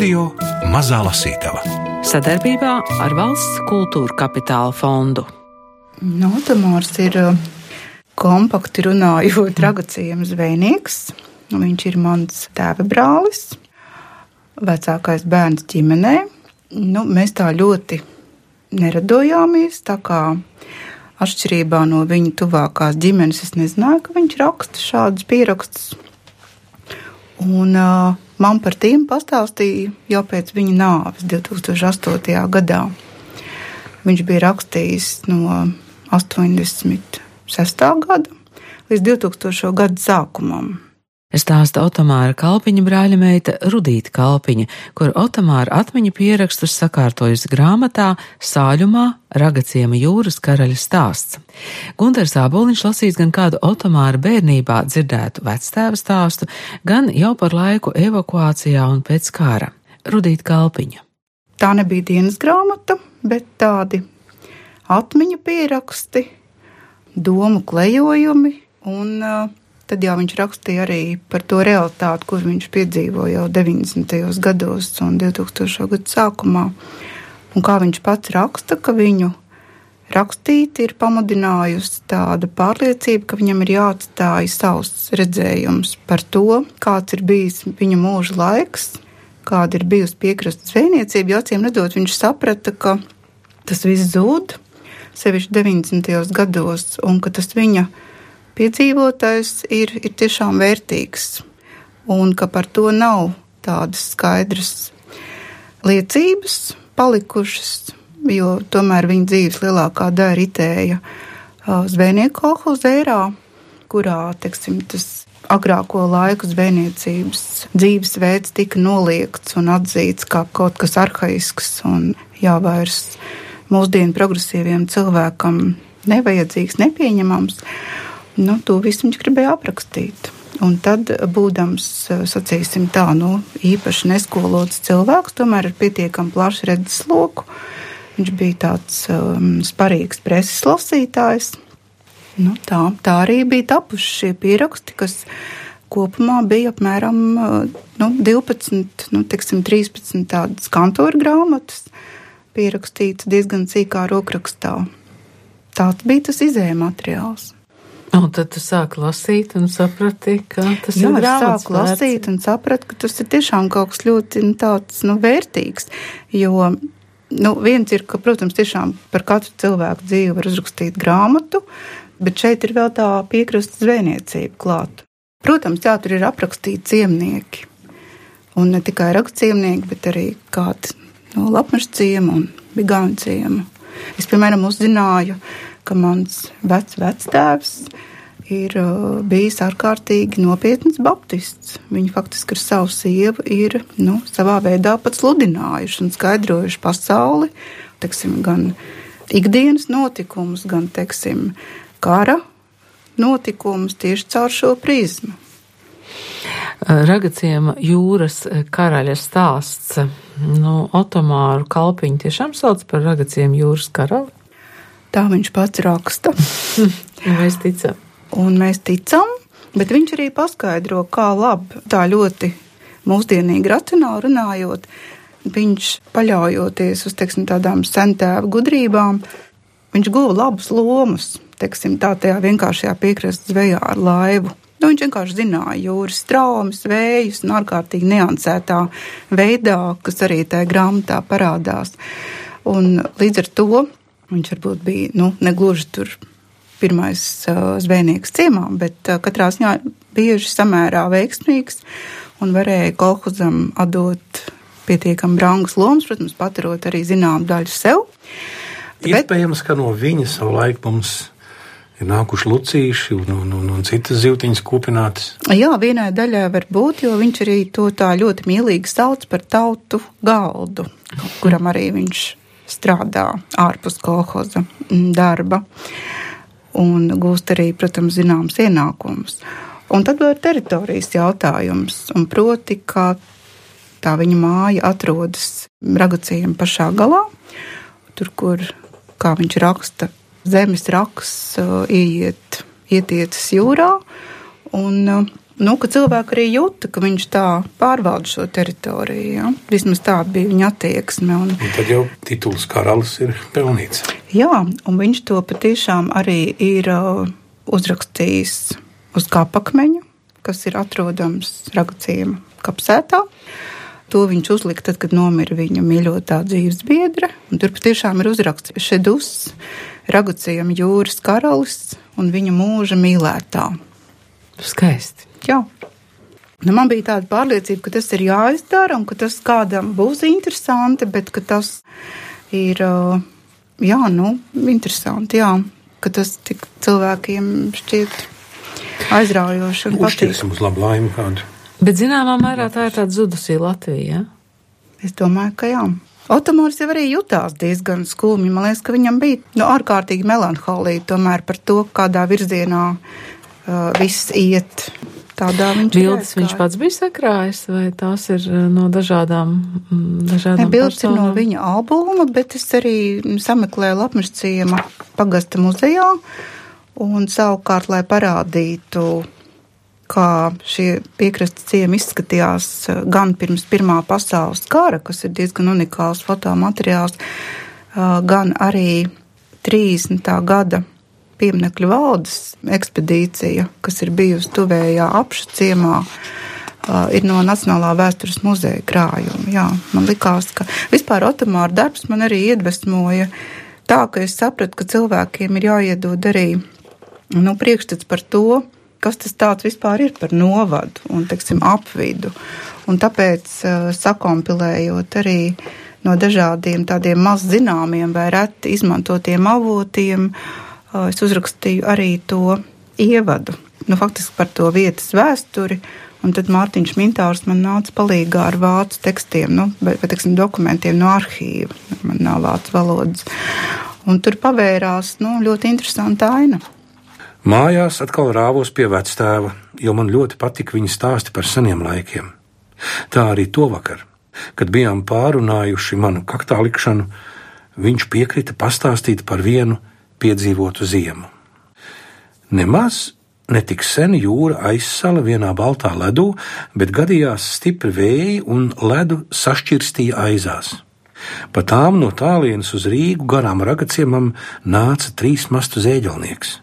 Radio Mazā Lasītava sadarbībā ar Valsts kultūra kapitāla fondu. Notamārs ir uh, kompakti runājot ragacījuma zvejnieks. Viņš ir mans tēva brālis, vecākais bērns ģimenē. Nu, mēs tā ļoti neradojāmies, tā kā atšķirībā no viņa tuvākās ģimenes, es nezināju, ka viņš raksta šādus pierakstus. Un uh, man par tiem pastāstīja jau pēc viņa nāves 2008. gadā. Viņš bija rakstījis no 86. gada līdz 2000. gada sākumam. Stāsta Otomāra Kalpiņa brāļa meita Rudīta Kalpiņa, kur Otomāra atmiņu pierakstus sakārtojusi grāmatā Sāļumā Ragaciema jūras karaļa stāsts. Gunters Āboliņš lasīs gan kādu Otomāra bērnībā dzirdētu vectēva stāstu, gan jau par laiku evakuācijā un pēc kara. Rudīta Kalpiņa. Tā nebija dienas grāmata, bet tādi atmiņu pieraksti, domu klejojumi un uh, Tad jau viņš rakstīja arī par to realitāti, kur viņš piedzīvoja jau 90. gados un 2000. gadu sākumā. Un kā viņš pats raksta, ka viņu rakstīt ir pamudinājusi tāda pārliecība, ka viņam ir jāatstāj savs redzējums par to, kāds ir bijis viņa mūža laiks, kāda ir bijusi piekrastes zvejniecība. Jo acīm redzot, viņš saprata, ka tas viss zūd, sevišķi 90. gados, un ka tas viņa piedzīvotais ir, ir tiešām vērtīgs un ka par to nav tādas skaidras liecības palikušas, jo tomēr viņa dzīves lielākā daļa ritēja zvejnieku kolhozērā, kurā, teiksim, tas agrāko laiku zvejniecības dzīvesveids tika noliegts un atzīts kā kaut kas arhaisks un jāvairs mūsdienu progresīviem cilvēkam nevajadzīgs, nepieņemams. Nu, to visu viņš gribēja aprakstīt. Un tad, būdams, sacīsim tā, nu, īpaši neskolots cilvēks, tomēr ar pietiekami plašu redzesloku, viņš bija tāds um, sparīgs preses lasītājs. Nu, tā, tā arī bija tapuši šie pieraksti, kas kopumā bija apmēram nu, 12, nu, teksim, 13 tādas kantora grāmatas, pierakstītas diezgan sīkā rokrakstā. Tāds bija tas izējuma materiāls. Un tad tu sāki lasīt un saprati, ka tas Jā, ir grāmatas. Sāku lasīt un sapratu, ka tas ir tiešām kaut kas ļoti nu, tāds, nu, vērtīgs. Jo nu, viens ir, ka, protams, tiešām par katru cilvēku dzīvi var uzrakstīt grāmatu, bet šeit ir vēl tā piekrasta zvejniecība klāta. Protams, jā, tur ir aprakstīti ciemnieki. Un ne tikai rakstciemnieki, bet arī kādi no lapmeža ciema un bigāņu ciema. Es, piemēram, uzzināju, ka mans vecs vectēvs ir uh, bijis ārkārtīgi nopietns baptists. Viņi faktiski ar savu sievu ir nu, savā veidā pat sludinājuši un skaidrojuši pasauli, teksim, gan ikdienas notikumus, gan teiksim, kara notikumus tieši caur šo prizmu. Ragaciem jūras karaļa stāsts. Nu, Otomāru kalpiņu tiešām sauc par ragaciem jūras karali? Tā viņš pats raksta. mēs ticam. Un mēs ticam, bet viņš arī paskaidro, kā labi, tā ļoti mūsdienīgi racionāli runājot, viņš paļaujoties uz teiksim, tādām sentēvu gudrībām, viņš guva labas lomas, teiksim, tā tajā vienkāršajā piekrastes zvejā ar laivu. Nu, viņš vienkārši zināja jūras traumas, vējus un ārkārtīgi niansētā veidā, kas arī tajā grāmatā parādās. Un līdz ar to Viņš varbūt bija nu, negluži tur pirmais uh, zvejnieks ciemā, bet uh, katrā ziņā bieži samērā veiksmīgs un varēja kolhozam atdot pietiekami brangas lomas, protams, paturot arī zinām daļu sev. Iespējams, ka no viņa savu laiku mums ir nākuši lucīši un, un, un, un citas zīltiņas kupinātas. Jā, vienai daļai var būt, jo viņš arī to tā ļoti mīlīgi sauc par tautu galdu, kuram arī viņš strādā ārpus kolhoza darba un gūst arī, protams, zināms ienākumus. Un tad vēl ir teritorijas jautājums, un proti, kā tā viņa māja atrodas Ragacījiem pašā galā, tur, kur, kā viņš raksta, zemes raks uh, ieiet, ietiecas jūrā, un uh, nu, ka cilvēki arī jūta, ka viņš tā pārvalda šo teritoriju. Ja? Vismaz tāda bija viņa attieksme. Un, un tad jau tituls karalis ir pelnīts. Jā, un viņš to patiešām arī ir uh, uzrakstījis uz kapakmeņa, kas ir atrodams Ragacījuma kapsētā. To viņš uzlika tad, kad nomira viņa mīļotā dzīves biedra. Tur patiešām ir uzraksts Šedus, Ragacījuma jūras karalis un viņa mūža mīlētā. Skaisti. Jā. Nu, man bija tāda pārliecība, ka tas ir jāizdara un ka tas kādam būs interesanti, bet tas ir jā, nu, interesanti. Jā, ka tas tik cilvēkiem šķiet aizraujoši un patīkami. uz labu laimi kādu. Bet zināmā mērā tā ir tāda zudusī Latvija. Ja? Es domāju, ka jā. Otomārs jau arī jutās diezgan skumji. Man liekas, ka viņam bija nu, ārkārtīgi melanholija tomēr par to, kādā virzienā uh, viss iet tādā viņš bildes viņš pats bija sakrājis, vai tās ir no dažādām, dažādām ne, bildes personām? ir no viņa albuma, bet es arī sameklēju Lapmežciema pagasta muzejā, un savukārt, lai parādītu, kā šie piekrastes ciemi izskatījās gan pirms Pirmā pasaules kara, kas ir diezgan unikāls fotomateriāls, gan arī 30. gada pieminekļu valdes ekspedīcija, kas ir bijusi tuvējā apšu ciemā, ir no Nacionālā vēstures muzeja krājuma. Jā, man likās, ka vispār Otomāra darbs man arī iedvesmoja tā, ka es sapratu, ka cilvēkiem ir jāiedod arī nu, priekšstats par to, kas tas tāds vispār ir par novadu un, teiksim, apvidu. Un tāpēc, sakompilējot arī no dažādiem tādiem maz zināmiem vai reti izmantotiem avotiem, uh, es uzrakstīju arī to ievadu, nu, faktiski par to vietas vēsturi. Un tad Mārtiņš Mintārs man nāca palīdzīgā ar vācu tekstiem, nu, vai, vai teiksim, dokumentiem no arhīva. Man nav vācu valodas. Un tur pavērās nu, ļoti interesanta aina. Mājās atkal rāvos pie vectēva, jo man ļoti patika viņa stāsti par seniem laikiem. Tā arī to vakar, kad bijām pārunājuši manu kaktā likšanu, viņš piekrita pastāstīt par vienu piedzīvotu ziemu. Nemaz netik sen jūra aizsala vienā baltā ledū, bet gadījās stipri vēji un ledu sašķirstīja aizās. Pa tām no tālienes uz Rīgu garām ragaciemam nāca trīs mastu zēģelnieks.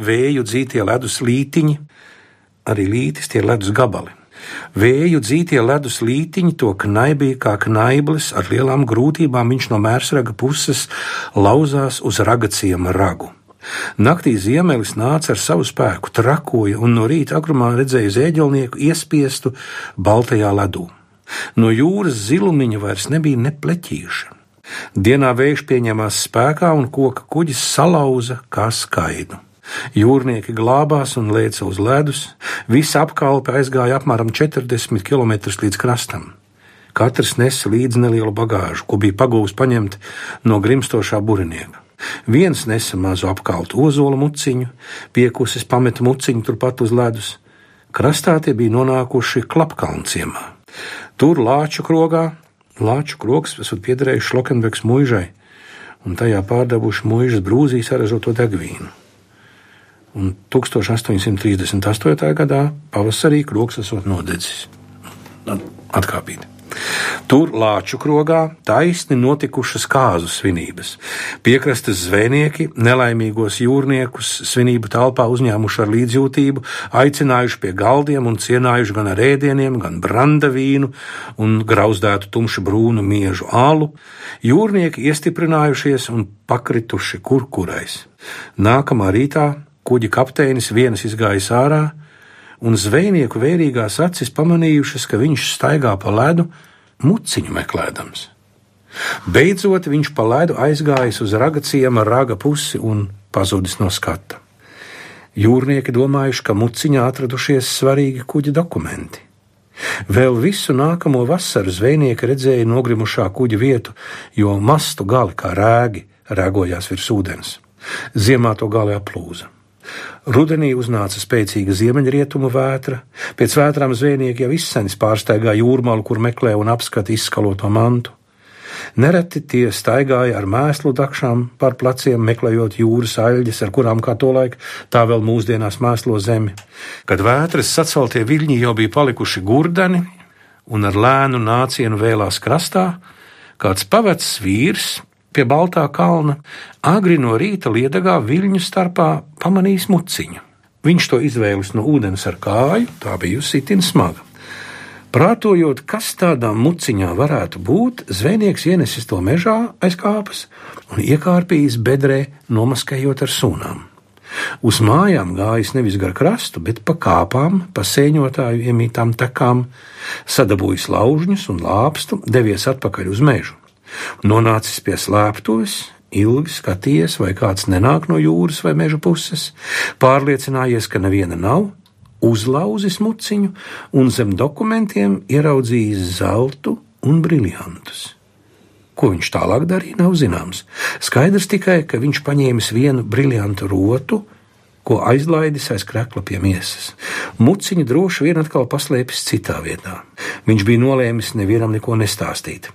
Vēju dzītie ledus lītiņi, arī lītis tie ledus gabali. Vēju dzītie ledus lītiņi to knaibīja kā knaiblis, ar lielām grūtībām viņš no mērsraga puses lauzās uz ragaciema ragu. Naktī ziemelis nāca ar savu spēku, trakoja un no rīta agrumā redzēja zēģelnieku iespiestu baltajā ledū. No jūras zilumiņa vairs nebija ne pleķīša. Dienā vējš pieņemās spēkā un koka kuģis salauza kā skaidu. Jūrnieki glābās un lēca uz ledus, visa apkalpe aizgāja apmēram 40 km līdz krastam. Katrs nesa līdzi nelielu bagāžu, ko bija pagūs paņemt no grimstošā burinieka. Viens nesa mazu apkaltu ozola muciņu, piekusis pameta muciņu turpat uz ledus. Krastā tie bija nonākuši Klapkalnciemā. Tur lāču krogā, lāču krogs esot piederējis Šlokenbeks muižai, un tajā pārdevuši muižas brūzī saražoto degvīnu un 1838. gadā pavasarī kroks esot nodedzis. Atkāpīt. Tur Lāču krogā taisni notikušas kāzu svinības. Piekrastes zvejnieki nelaimīgos jūrniekus svinību telpā uzņēmuši ar līdzjūtību, aicinājuši pie galdiem un cienājuši gan ar ēdieniem, gan brandavīnu un grauzdētu tumšu brūnu miežu alu. Jūrnieki iestiprinājušies un pakrituši kurkurais. Nākamā rītā kuģa kapteinis vienas izgājis ārā, un zvejnieku vērīgās acis pamanījušas, ka viņš staigā pa ledu, muciņu meklējams. Beidzot, viņš pa ledu aizgājis uz raga ciema raga pusi un pazudis no skata. Jūrnieki domājuši, ka muciņā atradušies svarīgi kuģa dokumenti. Vēl visu nākamo vasaru zvejnieki redzēja nogrimušā kuģa vietu, jo mastu gali kā rēgi rēgojās virs ūdens. Ziemā to gali aplūza. Rudenī uznāca spēcīga ziemeļrietumu vētra, pēc vētrām zvejnieki jau izsenis pārsteigā jūrmalu, kur meklē un apskata izskaloto mantu. Nereti tie staigāja ar mēslu dakšām pār pleciem, meklējot jūras aļģes, ar kurām kā tolaik tā vēl mūsdienās mēslo zemi. Kad vētras saceltie viļņi jau bija palikuši gurdeni un ar lēnu nācienu vēlās krastā, kāds pavecs vīrs pie Baltā kalna agri no rīta liedagā viļņu starpā pamanījis muciņu. Viņš to izvēlis no ūdens ar kāju, tā bija sitina smaga. Prātojot, kas tādā muciņā varētu būt, zvejnieks ienesis to mežā aiz kāpas un iekārpījis bedrē, nomaskējot ar sūnām. Uz mājām gājis nevis gar krastu, bet pa kāpām, pa sēņotāju iemītām tekām, sadabūjis laužņus un lāpstu, devies atpakaļ uz mežu. Nonācis pie slēptuves, ilgi skatījies, vai kāds nenāk no jūras vai meža puses, pārliecinājies, ka neviena nav, uzlauzis muciņu un zem dokumentiem ieraudzījis zeltu un briljantus. Ko viņš tālāk darīja, nav zināms. Skaidrs tikai, ka viņš paņēmis vienu briljantu rotu, ko aizlaidis aiz krekla pie miesas. Muciņu droši vien atkal paslēpis citā vietā. Viņš bija nolēmis nevienam neko nestāstīt.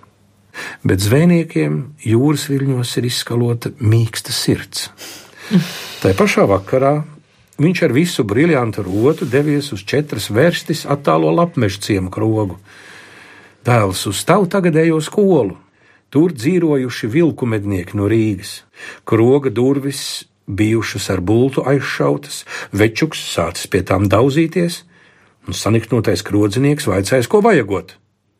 Bet zvejniekiem jūras viļņos ir izskalota mīksta sirds. Tā pašā vakarā Viņš ar visu briljantu rotu devies uz četras vērstis attālo lapmeža ciemu krogu. Dēls uz tavu tagadējo skolu. Tur dzīvojuši vilku mednieki no Rīgas. Kroga durvis bijušas ar bultu aizšautas, večuks sācis pie tām daudzīties, un saniknotais krodzinieks vaicājis, ko vajagot.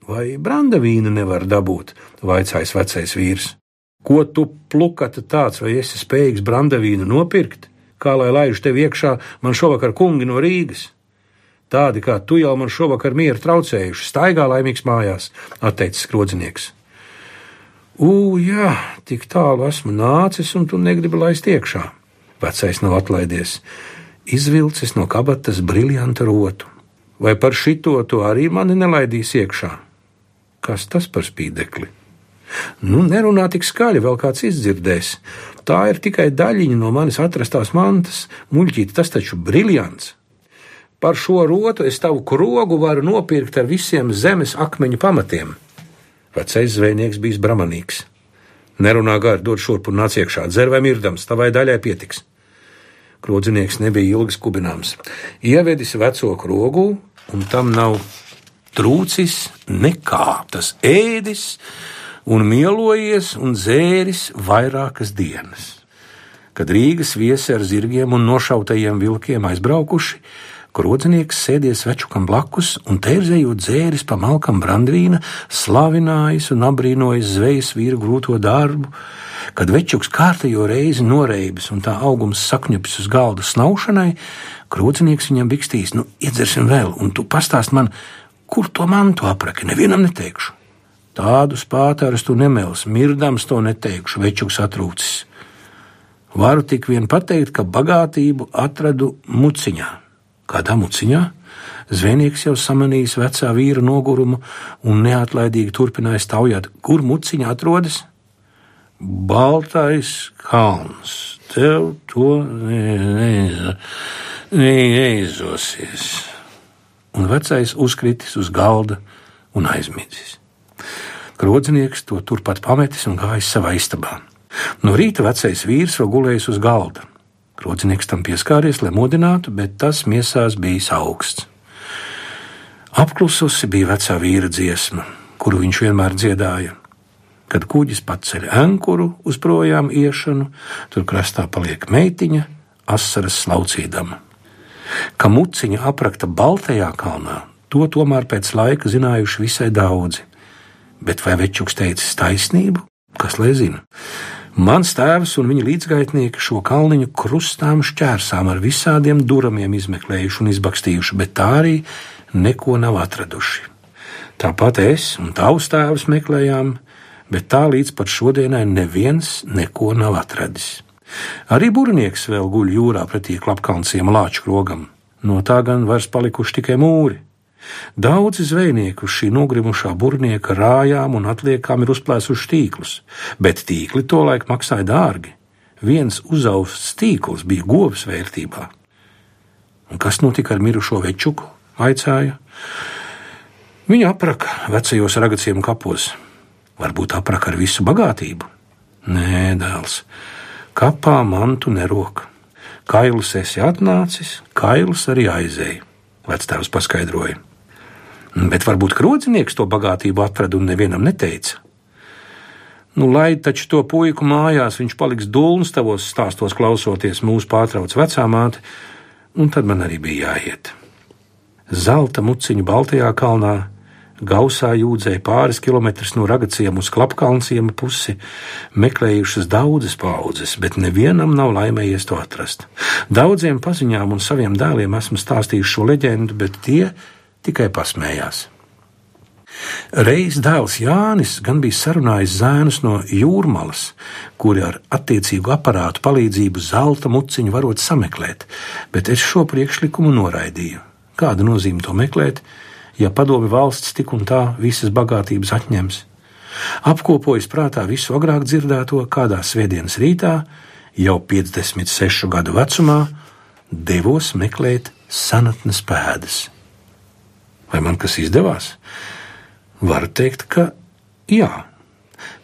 Vai branda vīna nevar dabūt, vaicājis vecais vīrs. Ko tu plukata tāds, vai esi spējīgs branda vīnu nopirkt? kā lai laiž tevi iekšā, man šovakar kungi no Rīgas. Tādi kā tu jau man šovakar mieru traucējuši, staigā laimīgs mājās, atteicis skrodzinieks. Ugh, jā, tik tālu esmu nācis, un tu negribi laist iekšā. Vecais nav atlaidies, izvilcis no kabatas briljanta rotu. Vai par šito tu arī mani nelaidīs iekšā? Kas tas par spīdekli? Nu, nerunā tik skaļi, vēl kāds izdzirdēs. Tā ir tikai daļiņa no manis atrastās mantas. Muļķīt, tas taču briljants! Par šo rotu es tavu krogu varu nopirkt ar visiem zemes akmeņu pamatiem. Vecais zvejnieks bijis bramanīgs. Nerunā gari, dod šurp un nāc iekšā, dzer vai mirdams, tavai daļai pietiks. Krodzinieks nebija ilgi skubināms. Ievedis veco krogu, un tam nav trūcis nekā. Tas ēdis, un mielojies un dzēris vairākas dienas. Kad Rīgas viesi ar zirgiem un nošautajiem vilkiem aizbraukuši, Krodzinieks sēdies večukam blakus un tērzējot dzēris pa malkam brandvīna, slavinājis un apbrīnojis zvejas vīru grūto darbu, kad večuks kārtējo reizi noreibis un tā augums sakņupis uz galda snaušanai, krodzinieks viņam bikstīs, nu iedzersim vēl, un tu pastāst man, kur to mantu apraki, nevienam neteikšu. Tādus pātārus tu nemels, mirdams to neteikšu, večuks atrūcis. Varu tik vien pateikt, ka bagātību atradu muciņā. Kādā muciņā? Zvejnieks jau samanījis vecā vīra nogurumu un neatlaidīgi turpināja staujāt, kur muciņa atrodas. Baltais kalns, tev to neizdosies. Un vecais uzkritis uz galda un aizmidzis. Krodznieks to turpat pametis un gājis savā istabā. No rīta vecais vīrs vēl gulējis uz galda. Krodznieks tam pieskāries, lai modinātu, bet tas miesās bijis augsts. Apklususi bija vecā vīra dziesma, kuru viņš vienmēr dziedāja. Kad kuģis paceļ ankuru uz projām iešanu, tur krastā paliek meitiņa, asaras slaucīdama. Ka muciņa aprakta Baltajā kalnā, to tomēr pēc laika zinājuši visai daudzi bet vai Večuks teicis taisnību? Kas lai zina? Mans tēvs un viņa līdzgaitnieki šo kalniņu krustām šķērsām ar visādiem duramiem izmeklējuši un izbakstījuši, bet tā arī neko nav atraduši. Tāpat es un tavs tēvs meklējām, bet tā līdz pat šodienai neviens neko nav atradis. Arī burnieks vēl guļ jūrā pretī klapkalnciem lāču krogam. No tā gan vairs palikuši tikai mūri. Daudzi zvejnieki uz šī nogrimušā burnieka rājām un atliekām ir uzplēsuši tīklus, bet tīkli tolaik maksāja dārgi. Viens uzausts tīkls bija govs vērtībā. Un kas notika ar mirušo večuku? vaicāja. Viņa apraka vecajos ragaciem kapos. Varbūt apraka ar visu bagātību? Nē, dēls, kapā mantu nerok. Kailus esi atnācis, kailus arī aizēja, vectēvs paskaidroja. Bet varbūt krodzinieks to bagātību atrada un nevienam neteica. Nu, lai taču to puiku mājās, viņš paliks dūlns tavos stāstos, klausoties mūsu pārtrauc vecā māte, un tad man arī bija jāiet. Zelta muciņu Baltajā kalnā, gausā jūdzēja pāris kilometrus no ragaciem uz klapkalnciema pusi, meklējušas daudzas paudzes, bet nevienam nav laimējies to atrast. Daudziem paziņām un saviem dēliem esmu stāstījis šo leģendu, bet tie tikai pasmējās. Reiz dēls Jānis gan bija sarunājis zēnus no jūrmalas, kuri ar attiecīgu aparātu palīdzību zelta muciņu varot sameklēt, bet es šo priekšlikumu noraidīju. Kāda nozīme to meklēt, ja padomi valsts tik un tā visas bagātības atņems? Apkopojis prātā visu agrāk dzirdēto, kādā svētdienas rītā, jau 56 gadu vecumā, devos meklēt senatnes pēdas. Vai man kas izdevās? Varu teikt, ka jā.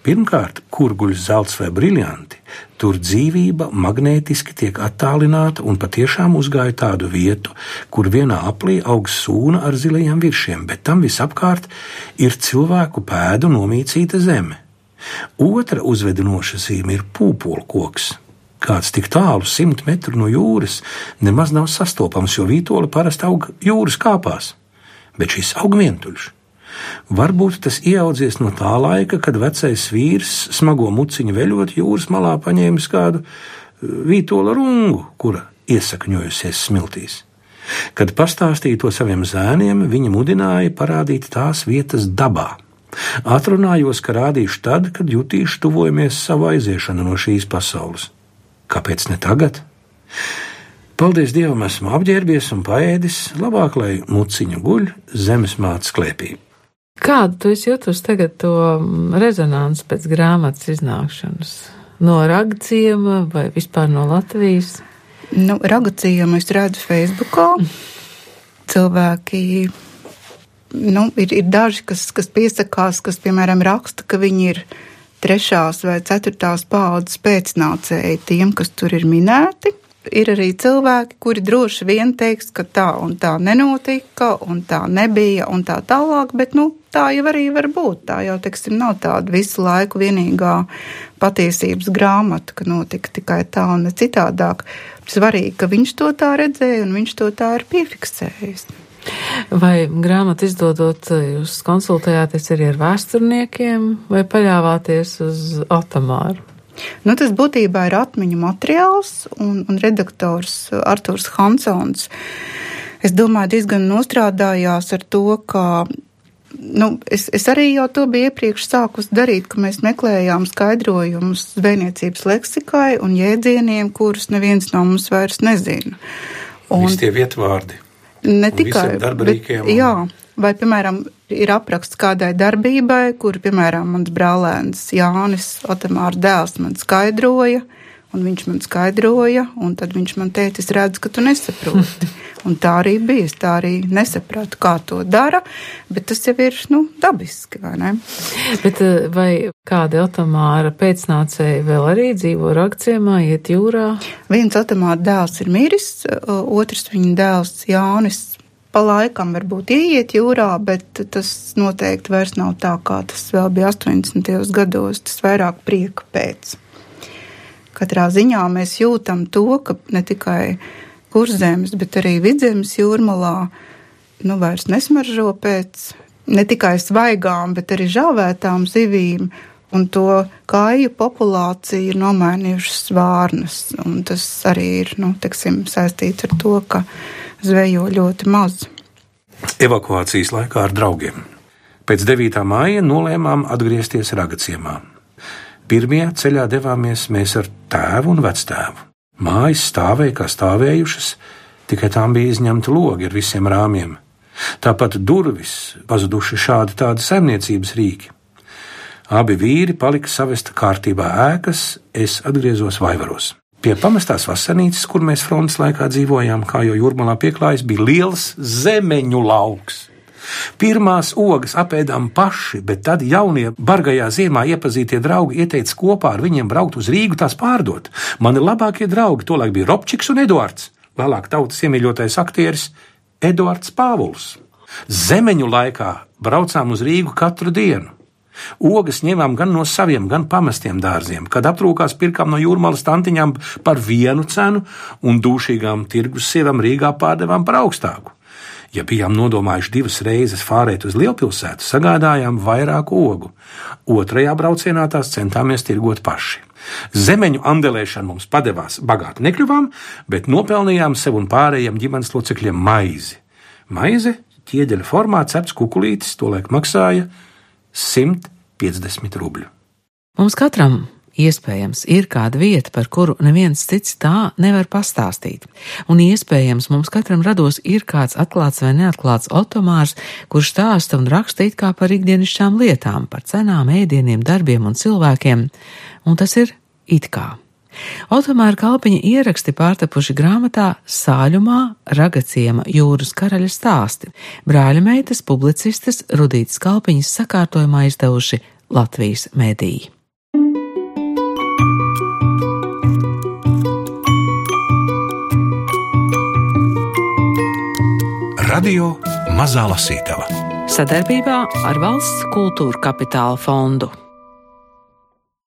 Pirmkārt, kur guļ zelts vai briljanti, tur dzīvība magnētiski tiek attālināta un patiešām uzgāja tādu vietu, kur vienā aplī aug sūna ar zilajiem viršiem, bet tam visapkārt ir cilvēku pēdu nomīcīta zeme. Otra uzvedinoša zīme ir pūpoļu koks. Kāds tik tālu, simt metru no jūras, nemaz nav sastopams, jo vītola parasti aug jūras kāpās, bet šis aug vientuļš. Varbūt tas ieaudzies no tā laika, kad vecais vīrs smago muciņu veļot jūras malā paņēmis kādu uh, vītola rungu, kura iesakņojusies smiltīs. Kad pastāstīja to saviem zēniem, viņa mudināja parādīt tās vietas dabā. Atrunājos, ka rādīšu tad, kad jutīšu tuvojamies savu aiziešanu no šīs pasaules. Kāpēc ne tagad? Paldies Dievam, esmu apģērbies un paēdis, labāk lai muciņa guļ zemes mātes klēpī. Kādu tu jūtus tagad to rezonanci pēc grāmatas iznākšanas? No ragciema vai vispār no Latvijas? Nu, ragciemu es redzu Facebookā. Cilvēki nu, ir, ir daži, kas, kas piesakās, kas, piemēram, raksta, ka viņi ir trešās vai ceturtās paudzes pēcnācēji tiem, kas tur ir minēti ir arī cilvēki, kuri droši vien teiks, ka tā un tā nenotika, un tā nebija, un tā tālāk, bet nu, tā jau arī var būt. Tā jau, teiksim, nav tāda visu laiku vienīgā patiesības grāmata, ka notika tikai tā un ne citādāk. Svarīgi, ka viņš to tā redzēja un viņš to tā ir piefiksējis. Vai grāmatu izdodot, jūs konsultējāties arī ar vēsturniekiem vai paļāvāties uz Otomāru? Nu, tas būtībā ir atmiņu materiāls, un, un redaktors Arthurs Hansons, es domāju, diezgan nostrādājās ar to, ka nu, es, es arī jau to biju iepriekš sākus darīt, ka mēs meklējām skaidrojumus zvejniecības leksikai un jēdzieniem, kurus neviens no mums vairs nezina. Un, Visi tie vietvārdi. Ne tikai darba rīkiem. Un... Jā, vai, piemēram, ir apraksts kādai darbībai, kur, piemēram, mans brālēns Jānis Otamārs dēls man skaidroja, un viņš man skaidroja, un tad viņš man teica, es redzu, ka tu nesaproti. Un tā arī bija. Es tā arī nesapratu, kā to dara, bet tas jau ir nu, dabiski, vai ne? Bet eh, vai kādi automāra pēcnācēji vēl arī dzīvo rakciemā, iet jūrā? Viens automāra dēls ir miris, otrs viņa dēls Jānis pa laikam varbūt ieiet jūrā, bet tas noteikti vairs nav tā, kā tas vēl bija 80. gados. Tas vairāk prieka pēc. Katrā ziņā mēs jūtam to, ka ne tikai kurzemes, bet arī vidzemes jūrmalā nu vairs nesmaržo pēc ne tikai svaigām, bet arī žāvētām zivīm. Un to kāju populācija ir nomainījušas svārnas. Tas arī ir nu, teksim, saistīts ar to, ka zvejo ļoti maz. Evakuācijas laikā ar draugiem. Pēc 9. māja nolēmām atgriezties Ragaciemā. Pirmie ceļā devāmies mēs ar tēvu un vectēvu. Mājas stāvēja kā stāvējušas, tikai tām bija izņemta logi ar visiem rāmjiem. Tāpat durvis pazuduši šādi tādi saimniecības rīki. Abi vīri palika savesta kārtībā ēkas, es atgriezos vaivaros. Pie pamestās vasarnīcas, kur mēs frontes laikā dzīvojām, kā jau jūrmalā pieklājas, bija liels zemeņu lauks. Pirmās ogas apēdām paši, bet tad jaunie bargajā ziemā iepazītie draugi ieteica kopā ar viņiem braukt uz Rīgu tās pārdot. Mani labākie draugi tolaik bija Robčiks un Eduards, vēlāk tautas iemīļotais aktieris Eduards Pāvuls. Zemeņu laikā braucām uz Rīgu katru dienu. Ogas ņēmām gan no saviem, gan pamestiem dārziem, kad aptrūkās pirkām no jūrmālas tantiņām par vienu cenu un dūšīgām tirgus sievām Rīgā pārdevām par augstāku. Ja bijām nodomājuši divas reizes fārēt uz lielpilsētu, sagādājām vairāk ogu. Otrajā braucienā tās centāmies tirgot paši. Zemeņu andelēšana mums padevās bagāti nekļuvām, bet nopelnījām sev un pārējiem ģimenes locekļiem maizi. Maize, ķieģeļa formā cepts kukulītis, tolaik maksāja 150 rubļu. Mums katram Iespējams, ir kāda vieta, par kuru neviens cits tā nevar pastāstīt. Un iespējams, mums katram rados ir kāds atklāts vai neatklāts otomārs, kurš stāsta un raksta it kā par ikdienišķām lietām, par cenām, ēdieniem, darbiem un cilvēkiem. Un tas ir it kā. Otomāra kalpiņa ieraksti pārtapuši grāmatā Sāļumā Ragaciema jūras karaļa stāsti. Brāļa meitas publicistes Rudītas kalpiņas sakārtojumā izdevuši Latvijas mediji. Radio Mazā Lasītava sadarbībā ar Valsts kultūra kapitāla fondu.